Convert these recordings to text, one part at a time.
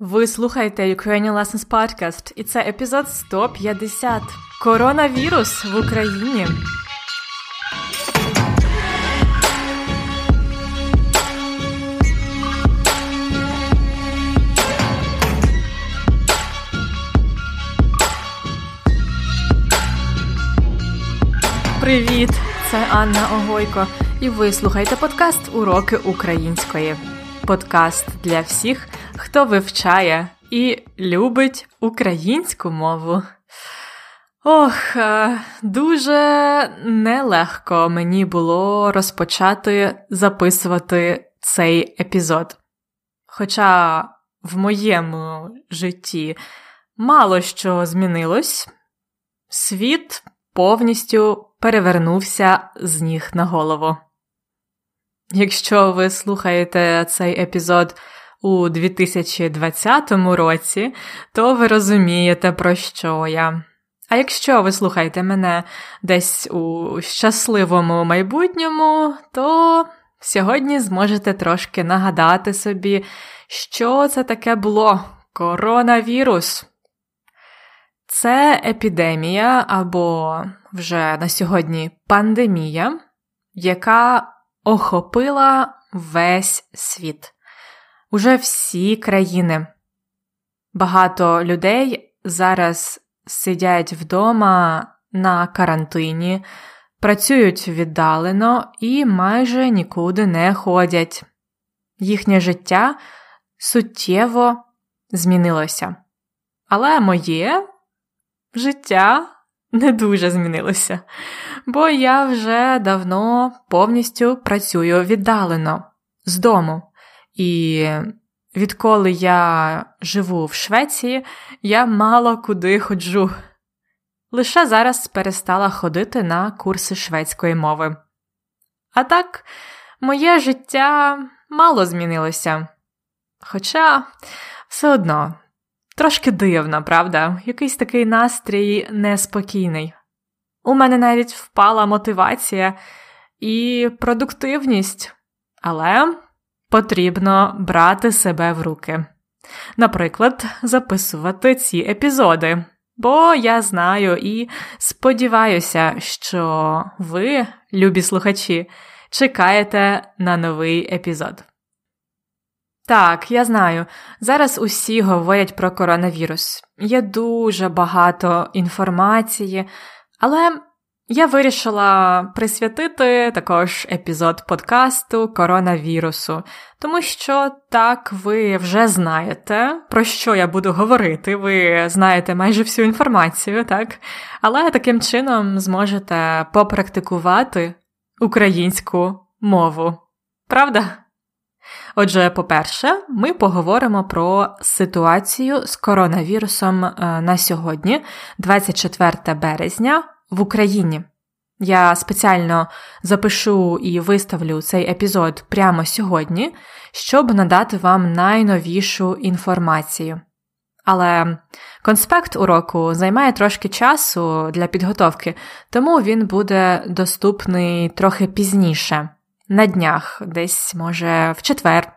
Ви слухаєте Ukrainian Lessons Podcast, і це епізод 150. Коронавірус в Україні. Привіт! Це Анна Огойко, і ви слухаєте подкаст Уроки української. Подкаст для всіх, хто вивчає і любить українську мову. Ох, е, дуже нелегко мені було розпочати записувати цей епізод. Хоча в моєму житті мало що змінилось, світ повністю перевернувся з ніг на голову. Якщо ви слухаєте цей епізод у 2020 році, то ви розумієте, про що я. А якщо ви слухаєте мене десь у щасливому майбутньому, то сьогодні зможете трошки нагадати собі, що це таке було коронавірус. Це епідемія або вже на сьогодні пандемія, яка охопила весь світ, уже всі країни. Багато людей зараз сидять вдома на карантині, працюють віддалено і майже нікуди не ходять. Їхнє життя суттєво змінилося. Але моє життя не дуже змінилося, бо я вже давно повністю працюю віддалено з дому. І відколи я живу в Швеції, я мало куди ходжу. Лише зараз перестала ходити на курси шведської мови. А так, моє життя мало змінилося. Хоча все одно Трошки дивно, правда? Якийсь такий настрій неспокійний. У мене навіть впала мотивація і продуктивність, але потрібно брати себе в руки. Наприклад, записувати ці епізоди. Бо я знаю і сподіваюся, що ви, любі слухачі, чекаєте на новий епізод. Так, я знаю. Зараз усі говорять про коронавірус. Є дуже багато інформації, але я вирішила присвятити також епізод подкасту коронавірусу, тому що так ви вже знаєте, про що я буду говорити. Ви знаєте майже всю інформацію, так? Але таким чином зможете попрактикувати українську мову. Правда? Отже, по-перше, ми поговоримо про ситуацію з коронавірусом е, на сьогодні, 24 березня, в Україні. Я спеціально запишу і виставлю цей епізод прямо сьогодні, щоб надати вам найновішу інформацію. Але конспект уроку займає трошки часу для підготовки, тому він буде доступний трохи пізніше на днях, десь, може, в четвер.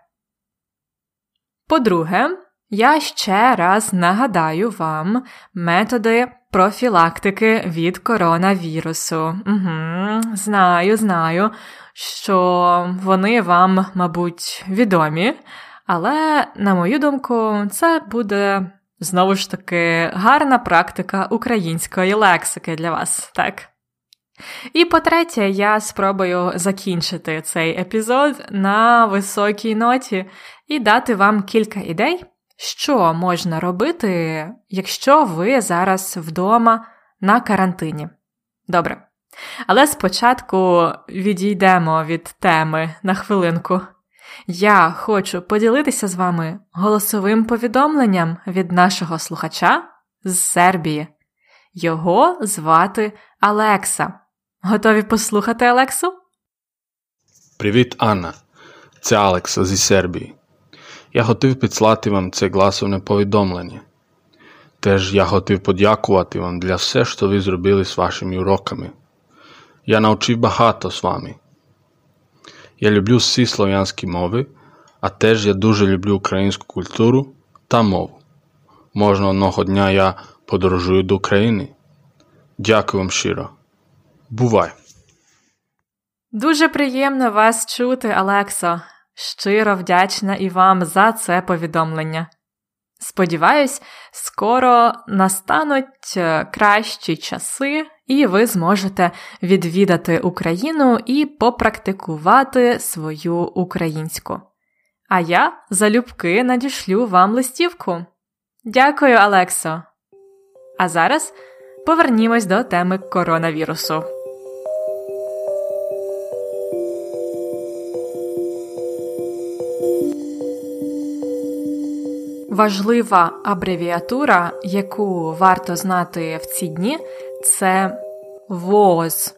По-друге, я ще раз нагадаю вам методи профілактики від коронавірусу. Угу, Знаю, знаю, що вони вам, мабуть, відомі, але, на мою думку, це буде знову ж таки гарна практика української лексики для вас, так? І по-третє, я спробую закінчити цей епізод на високій ноті і дати вам кілька ідей, що можна робити, якщо ви зараз вдома на карантині. Добре. Але спочатку відійдемо від теми на хвилинку. Я хочу поділитися з вами голосовим повідомленням від нашого слухача з Сербії. Його звати Алекса. Готові послухати Алексу? Привіт, Анна. Це Алекса зі Сербії. Я хотів підслати вам це гласовне повідомлення. Теж я хотів подякувати вам для все, що ви зробили з вашими уроками. Я навчив багато з вами. Я люблю всі слов'янські мови, а теж я дуже люблю українську культуру, та мову. Можна одного дня я подорожую до України. Дякую вам щиро. Бувай! Дуже приємно вас чути, Алексо. Щиро вдячна і вам за це повідомлення. Сподіваюсь, скоро настануть е, кращі часи, і ви зможете відвідати Україну і попрактикувати свою українську. А я залюбки надішлю вам листівку. Дякую, Алексо. А зараз повернімось до теми коронавірусу. Важлива абревіатура, яку варто знати в ці дні, це ВОЗ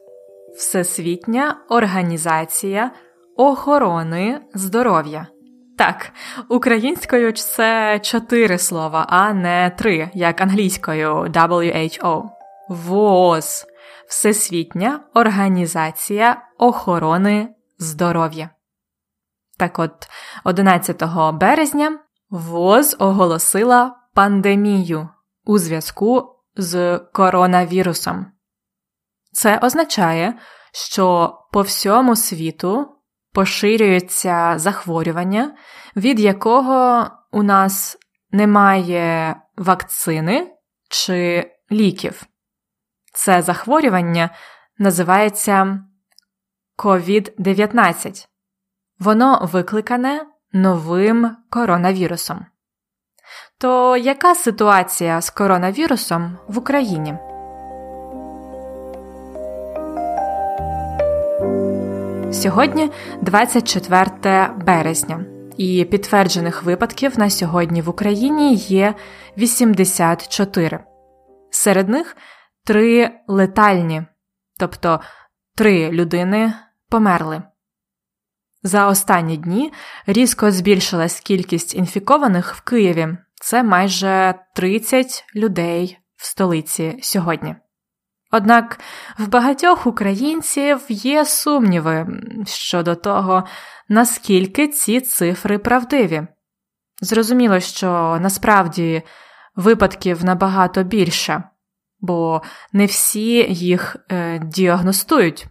Всесвітня Організація охорони здоров'я. Так, українською це чотири слова, а не три, як англійською WHO. ВОЗ Всесвітня Організація охорони здоров'я. Так от, 11 березня ВОЗ оголосила пандемію у зв'язку з коронавірусом. Це означає, що по всьому світу поширюється захворювання, від якого у нас немає вакцини чи ліків. Це захворювання називається COVID-19. Воно викликане новим коронавірусом. То яка ситуація з коронавірусом в Україні? Сьогодні 24 березня, і підтверджених випадків на сьогодні в Україні є 84. Серед них три летальні, тобто три людини померли. За останні дні різко збільшилась кількість інфікованих в Києві. Це майже 30 людей в столиці сьогодні. Однак в багатьох українців є сумніви щодо того, наскільки ці цифри правдиві. Зрозуміло, що насправді випадків набагато більше, бо не всі їх е, діагностують.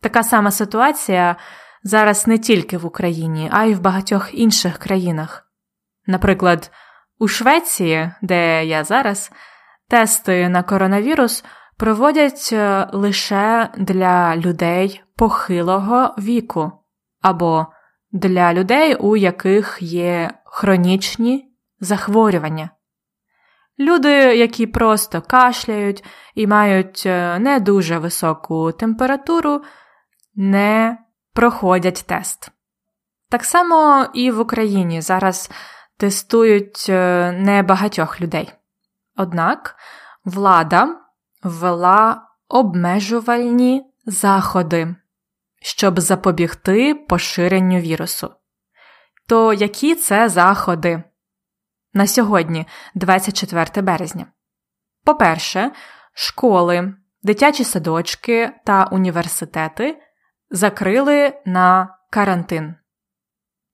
Така сама ситуація зараз не тільки в Україні, а й в багатьох інших країнах. Наприклад, у Швеції, де я зараз, тести на коронавірус проводять е, лише для людей похилого віку або для людей, у яких є хронічні захворювання. Люди, які просто кашляють і мають е, не дуже високу температуру, не проходять тест. Так само і в Україні зараз тестують е, небагатьох людей. Однак влада ввела обмежувальні заходи, щоб запобігти поширенню вірусу. То які це заходи? На сьогодні, 24 березня. По-перше, школи, дитячі садочки та університети закрили на карантин.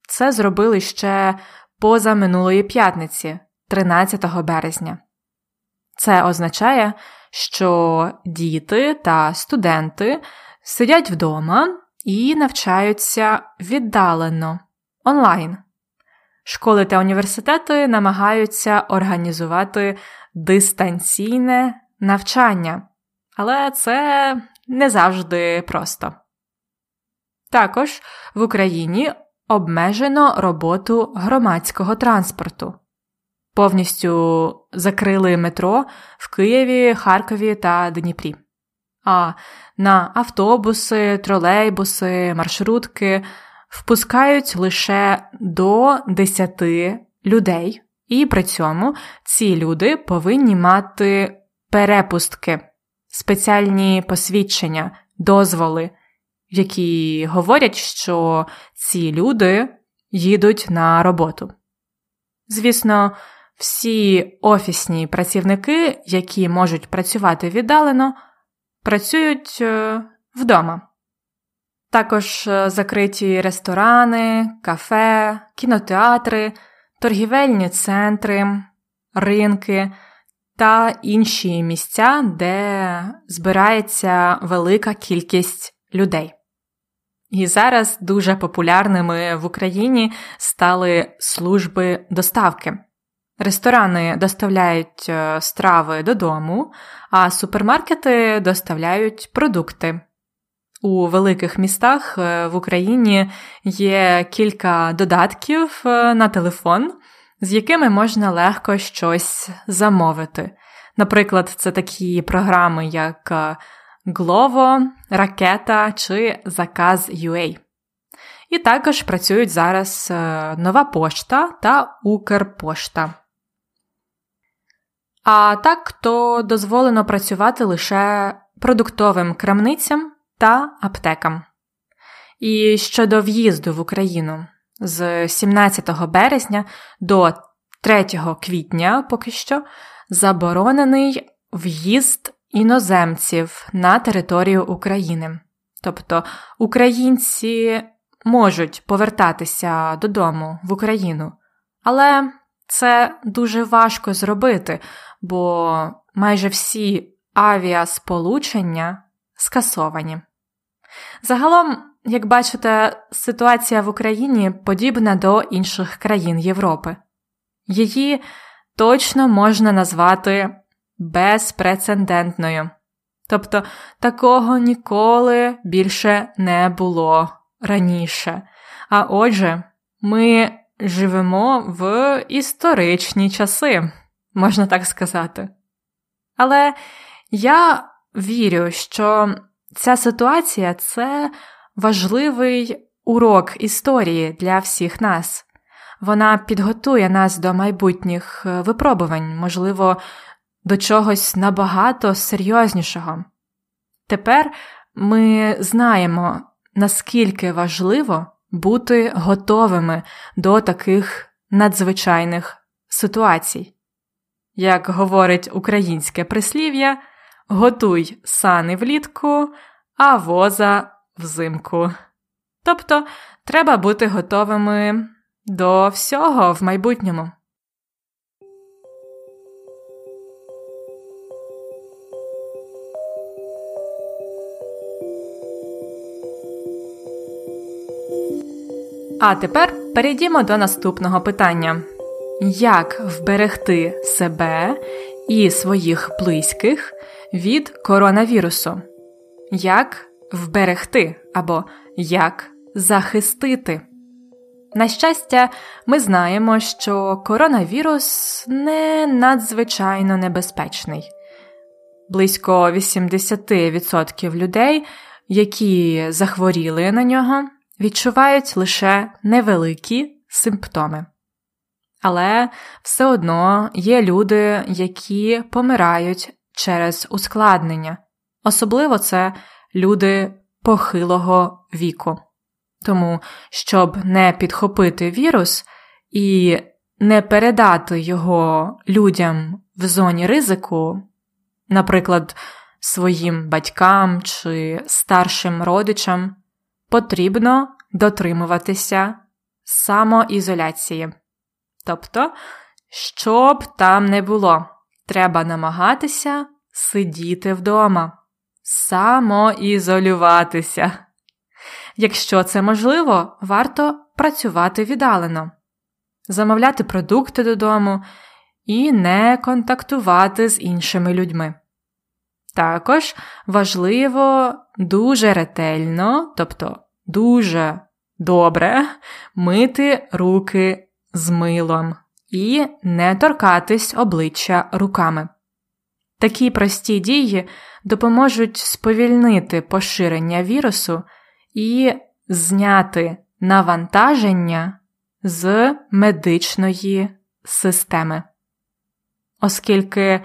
Це зробили ще поза минулої п'ятниці, 13 березня. Це означає, що діти та студенти сидять вдома і навчаються віддалено онлайн. Школи та університети намагаються організувати дистанційне навчання, але це не завжди просто. Також в Україні обмежено роботу громадського транспорту. Повністю закрили метро в Києві, Харкові та Дніпрі. А на автобуси, тролейбуси, маршрутки впускають лише до 10 людей, і при цьому ці люди повинні мати перепустки, спеціальні посвідчення, дозволи які говорять, що ці люди їдуть на роботу. Звісно, всі офісні працівники, які можуть працювати віддалено, працюють е, вдома. Також е, закриті ресторани, кафе, кінотеатри, торгівельні центри, ринки та інші місця, де збирається велика кількість людей. І зараз дуже популярними в Україні стали служби доставки. Ресторани доставляють е, страви додому, а супермаркети доставляють продукти. У великих містах е, в Україні є кілька додатків е, на телефон, з якими можна легко щось замовити. Наприклад, це такі програми, як Glovo, Ракета чи Заказ.ua. І також працюють зараз нова пошта та Укрпошта. А так то дозволено працювати лише продуктовим крамницям та аптекам. І щодо в'їзду в Україну з 17 березня до 3 квітня поки що заборонений в'їзд іноземців на територію України. Тобто українці можуть повертатися додому в Україну, але це дуже важко зробити, бо майже всі авіасполучення скасовані. Загалом, як бачите, ситуація в Україні подібна до інших країн Європи. Її точно можна назвати безпрецедентною. Тобто такого ніколи більше не було раніше. А отже, ми живемо в історичні часи можна так сказати. Але я вірю, що ця ситуація це важливий урок історії для всіх нас. Вона підготує нас до майбутніх е, випробувань, можливо, до чогось набагато серйознішого. Тепер ми знаємо, наскільки важливо бути готовими до таких надзвичайних ситуацій. Як говорить українське прислів'я, готуй сани влітку, а воза взимку. Тобто треба бути готовими до всього в майбутньому. А тепер перейдімо до наступного питання як вберегти себе і своїх близьких від коронавірусу, як вберегти або як захистити. На щастя, ми знаємо, що коронавірус не надзвичайно небезпечний. Близько 80% людей, які захворіли на нього, відчувають лише невеликі симптоми. Але все одно є люди, які помирають через ускладнення, особливо це люди похилого віку. Тому, щоб не підхопити вірус і не передати його людям в зоні ризику, наприклад, своїм батькам чи старшим родичам, потрібно дотримуватися самоізоляції. Тобто, що б там не було, треба намагатися сидіти вдома, самоізолюватися. Якщо це можливо, варто працювати віддалено, замовляти продукти додому і не контактувати з іншими людьми. Також важливо дуже ретельно, тобто дуже добре мити руки з милом і не торкатись обличчя руками. Такі прості дії допоможуть сповільнити поширення вірусу і зняти навантаження з медичної системи. Оскільки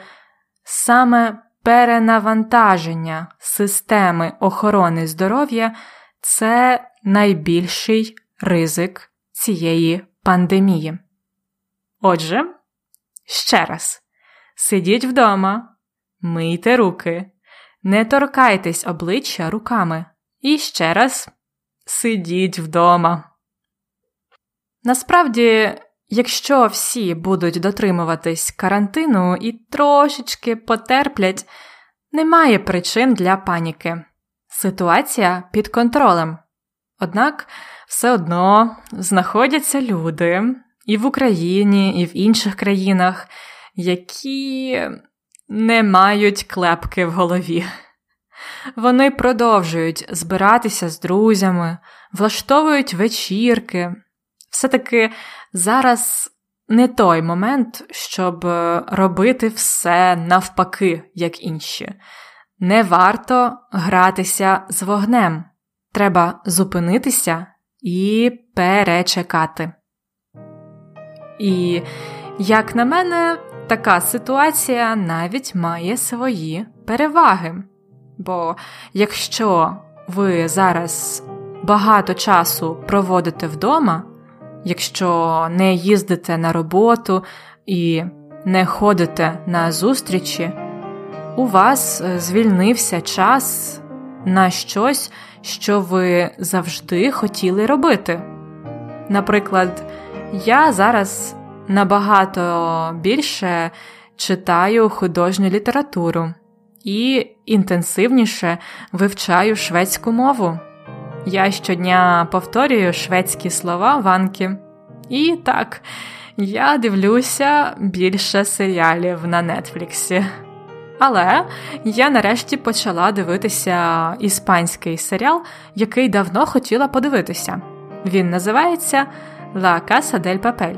саме перенавантаження системи охорони здоров'я це найбільший ризик цієї пандемії. Отже, ще раз, сидіть вдома, мийте руки, не торкайтесь обличчя руками. І ще раз сидіть вдома. Насправді, якщо всі будуть дотримуватись карантину і трошечки потерплять, немає причин для паніки. Ситуація під контролем. Однак все одно знаходяться люди і в Україні, і в інших країнах, які не мають клепки в голові. Вони продовжують збиратися з друзями, влаштовують вечірки. Все-таки зараз не той момент, щоб робити все навпаки, як інші. Не варто гратися з вогнем. Треба зупинитися і перечекати. І, як на мене, така ситуація навіть має свої переваги. Бо якщо ви зараз багато часу проводите вдома, якщо не їздите на роботу і не ходите на зустрічі, у вас е, звільнився час на щось, що ви завжди хотіли робити. Наприклад, я зараз набагато більше читаю художню літературу і інтенсивніше вивчаю шведську мову. Я щодня повторюю шведські слова ванки. І так, я дивлюся більше серіалів на Нетфліксі. Але я нарешті почала дивитися іспанський серіал, який давно хотіла подивитися. Він називається La Casa del Papel.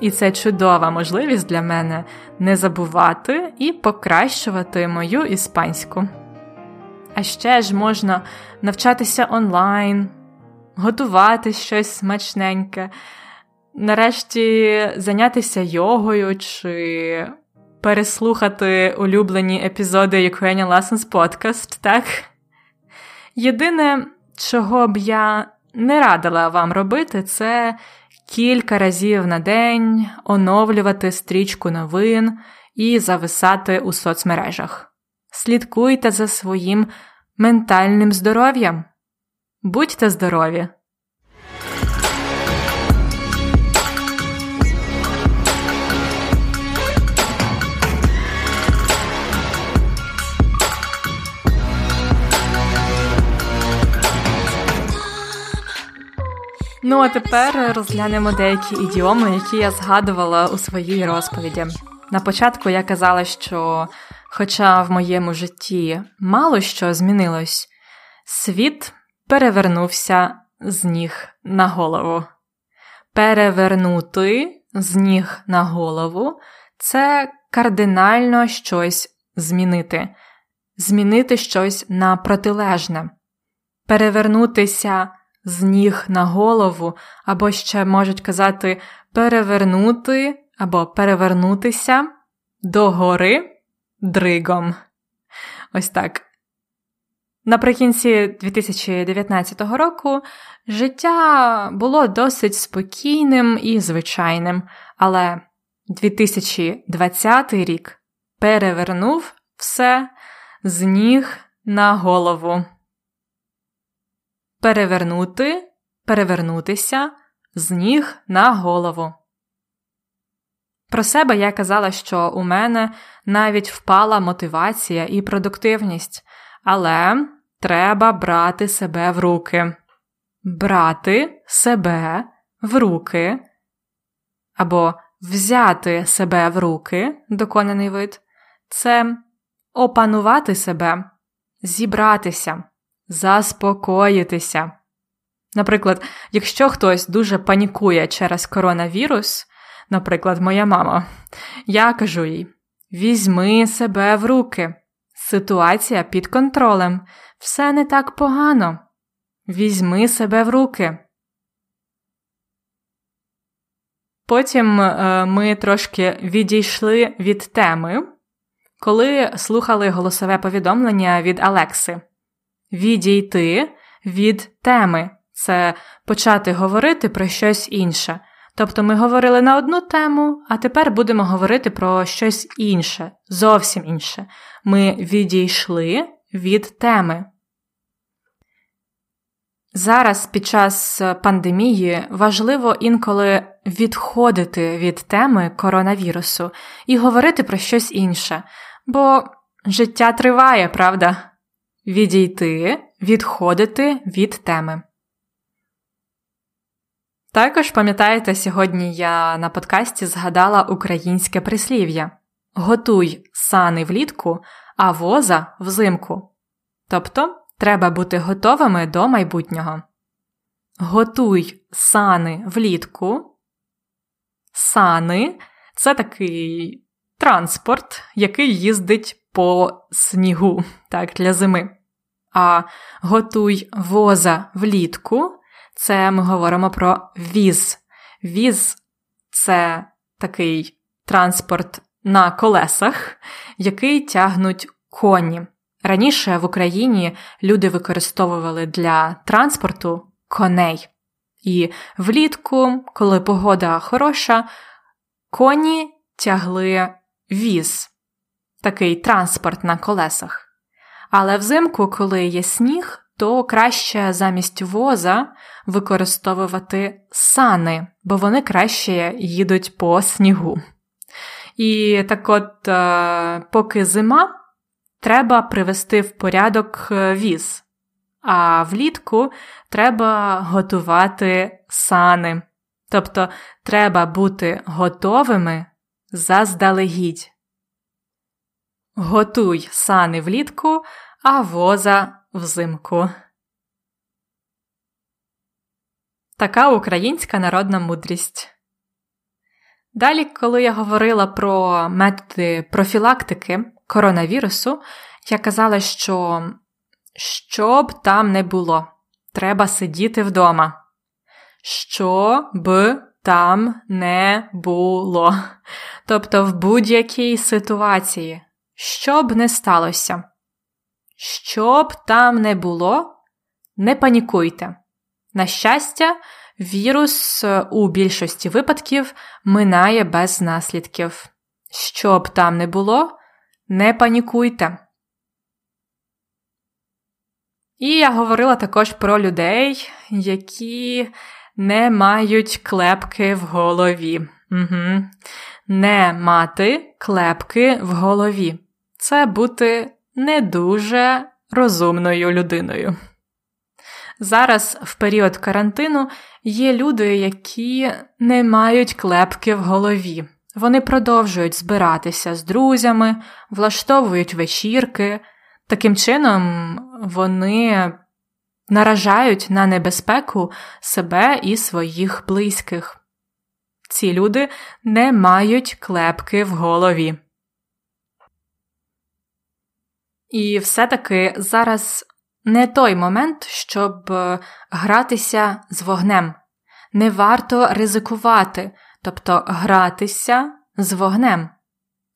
І це чудова можливість для мене не забувати і покращувати мою іспанську. А ще ж можна навчатися онлайн, готувати щось смачненьке, нарешті зайнятися йогою чи переслухати улюблені епізоди Ukrainian Lessons Podcast, так? Єдине, чого б я не радила вам робити, це кілька разів на день оновлювати стрічку новин і зависати у соцмережах. Слідкуйте за своїм ментальним здоров'ям. Будьте здорові! Ну а тепер розглянемо деякі ідіоми, які я згадувала у своїй розповіді. На початку я казала, що, хоча в моєму житті мало що змінилось, світ перевернувся з ніг на голову. Перевернути з ніг на голову це кардинально щось змінити, змінити щось на протилежне, перевернутися з ніг на голову, або ще можуть казати перевернути або перевернутися догори дригом. Ось так. Наприкінці 2019 року життя було досить спокійним і звичайним, але 2020 рік перевернув все з ніг на голову перевернути, перевернутися з ніг на голову. Про себе я казала, що у мене навіть впала мотивація і продуктивність, але треба брати себе в руки. Брати себе в руки або взяти себе в руки, доконаний вид, це опанувати себе, зібратися, заспокоїтися. Наприклад, якщо хтось дуже панікує через коронавірус, наприклад, моя мама, я кажу їй: візьми себе в руки, ситуація під контролем, все не так погано. Візьми себе в руки. Потім е, ми трошки відійшли від теми, коли слухали голосове повідомлення від Алекси відійти від теми, це почати говорити про щось інше. Тобто ми говорили на одну тему, а тепер будемо говорити про щось інше, зовсім інше. Ми відійшли від теми. Зараз під час пандемії важливо інколи відходити від теми коронавірусу і говорити про щось інше, бо життя триває, правда? Відійти, відходити від теми. Також пам'ятаєте, сьогодні я на подкасті згадала українське прислів'я Готуй сани влітку, а воза взимку. Тобто треба бути готовими до майбутнього. Готуй сани влітку. Сани це такий транспорт, який їздить по снігу так, для зими. А готуй воза влітку це ми говоримо про віз. Віз це такий транспорт на колесах, який тягнуть коні. Раніше в Україні люди використовували для транспорту коней. І влітку, коли погода хороша, коні тягли віз, такий транспорт на колесах. Але взимку, коли є сніг, то краще замість воза використовувати сани, бо вони краще їдуть по снігу. І так от, е, поки зима, треба привести в порядок е, віз, а влітку треба готувати сани. Тобто треба бути готовими заздалегідь. Готуй сани влітку, а воза взимку. Така українська народна мудрість. Далі, коли я говорила про методи профілактики коронавірусу, я казала, що що б там не було, треба сидіти вдома. Що б там не було. Тобто в будь-якій ситуації, що б не сталося, що б там не було, не панікуйте. На щастя, вірус е, у більшості випадків минає без наслідків. Що б там не було, не панікуйте. І я говорила також про людей, які не мають клепки в голові. Угу. Не мати клепки в голові. Це бути не дуже розумною людиною. Зараз, в період карантину, є люди, які не мають клепки в голові. Вони продовжують збиратися з друзями, влаштовують вечірки. Таким чином, вони наражають на небезпеку себе і своїх близьких. Ці люди не мають клепки в голові. І все-таки зараз не той момент, щоб е, гратися з вогнем. Не варто ризикувати, тобто гратися з вогнем.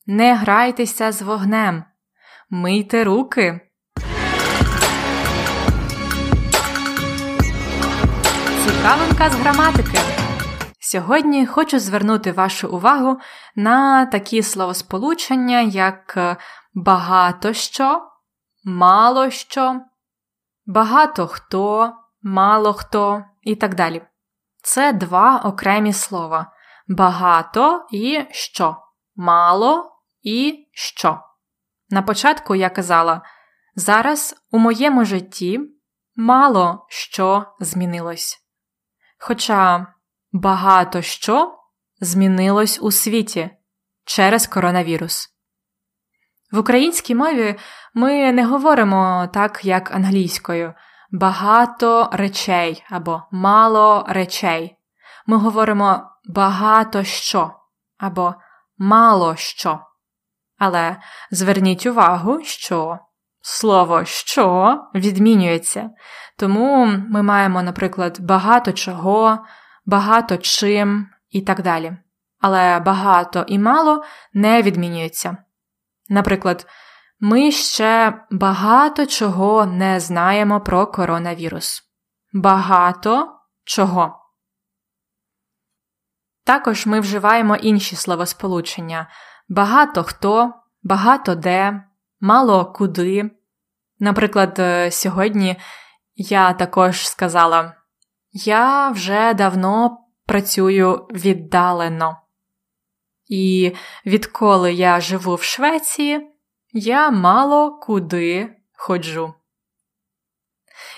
Не грайтеся з вогнем. Мийте руки. Цікавинка з граматики. Сьогодні хочу звернути вашу увагу на такі словосполучення, як е, багато що, мало що, багато хто, мало хто і так далі. Це два окремі слова багато і що, мало і що. На початку я казала, зараз у моєму житті мало що змінилось. Хоча багато що змінилось у світі через коронавірус. В українській мові ми не говоримо так, як англійською багато речей або мало речей. Ми говоримо багато що або мало що. Але зверніть увагу, що слово що відмінюється. Тому ми маємо, наприклад, багато чого, багато чим і так далі. Але багато і мало не відмінюється. Наприклад, ми ще багато чого не знаємо про коронавірус. Багато чого. Також ми вживаємо інші словосполучення багато хто, багато де, мало куди. Наприклад, е, сьогодні я також сказала: Я вже давно працюю віддалено. І відколи я живу в Швеції, я мало куди ходжу.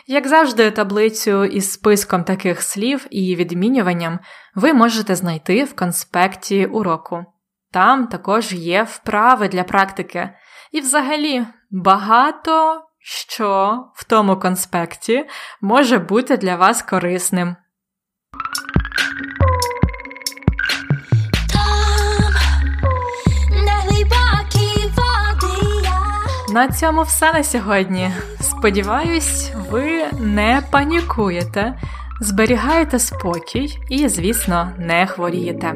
Як завжди, таблицю із списком таких слів і відмінюванням ви можете знайти в конспекті уроку. Там також є вправи для практики. І, взагалі, багато що в тому конспекті може бути для вас корисним. На цьому все на сьогодні. Сподіваюсь, ви не панікуєте, зберігаєте спокій і, звісно, не хворієте.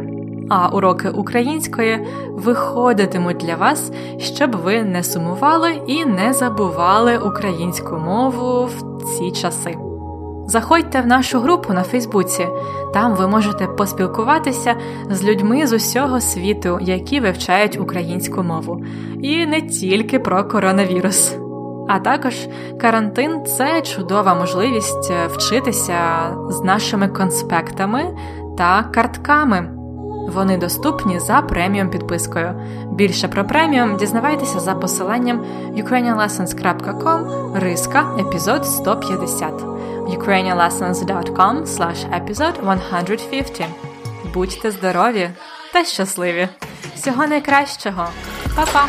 А уроки української виходитимуть для вас, щоб ви не сумували і не забували українську мову в ці часи. Заходьте в нашу групу на Фейсбуці, там ви можете поспілкуватися з людьми з усього світу, які вивчають українську мову, і не тільки про коронавірус. А також карантин це чудова можливість вчитися з нашими конспектами та картками. Вони доступні за преміум підпискою. Більше про преміум дізнавайтеся за посиланням ukrainianlessons.com риска епізод 150 ukrainianlessons.com episode 150 Будьте здорові та щасливі! Всього найкращого! Па-па!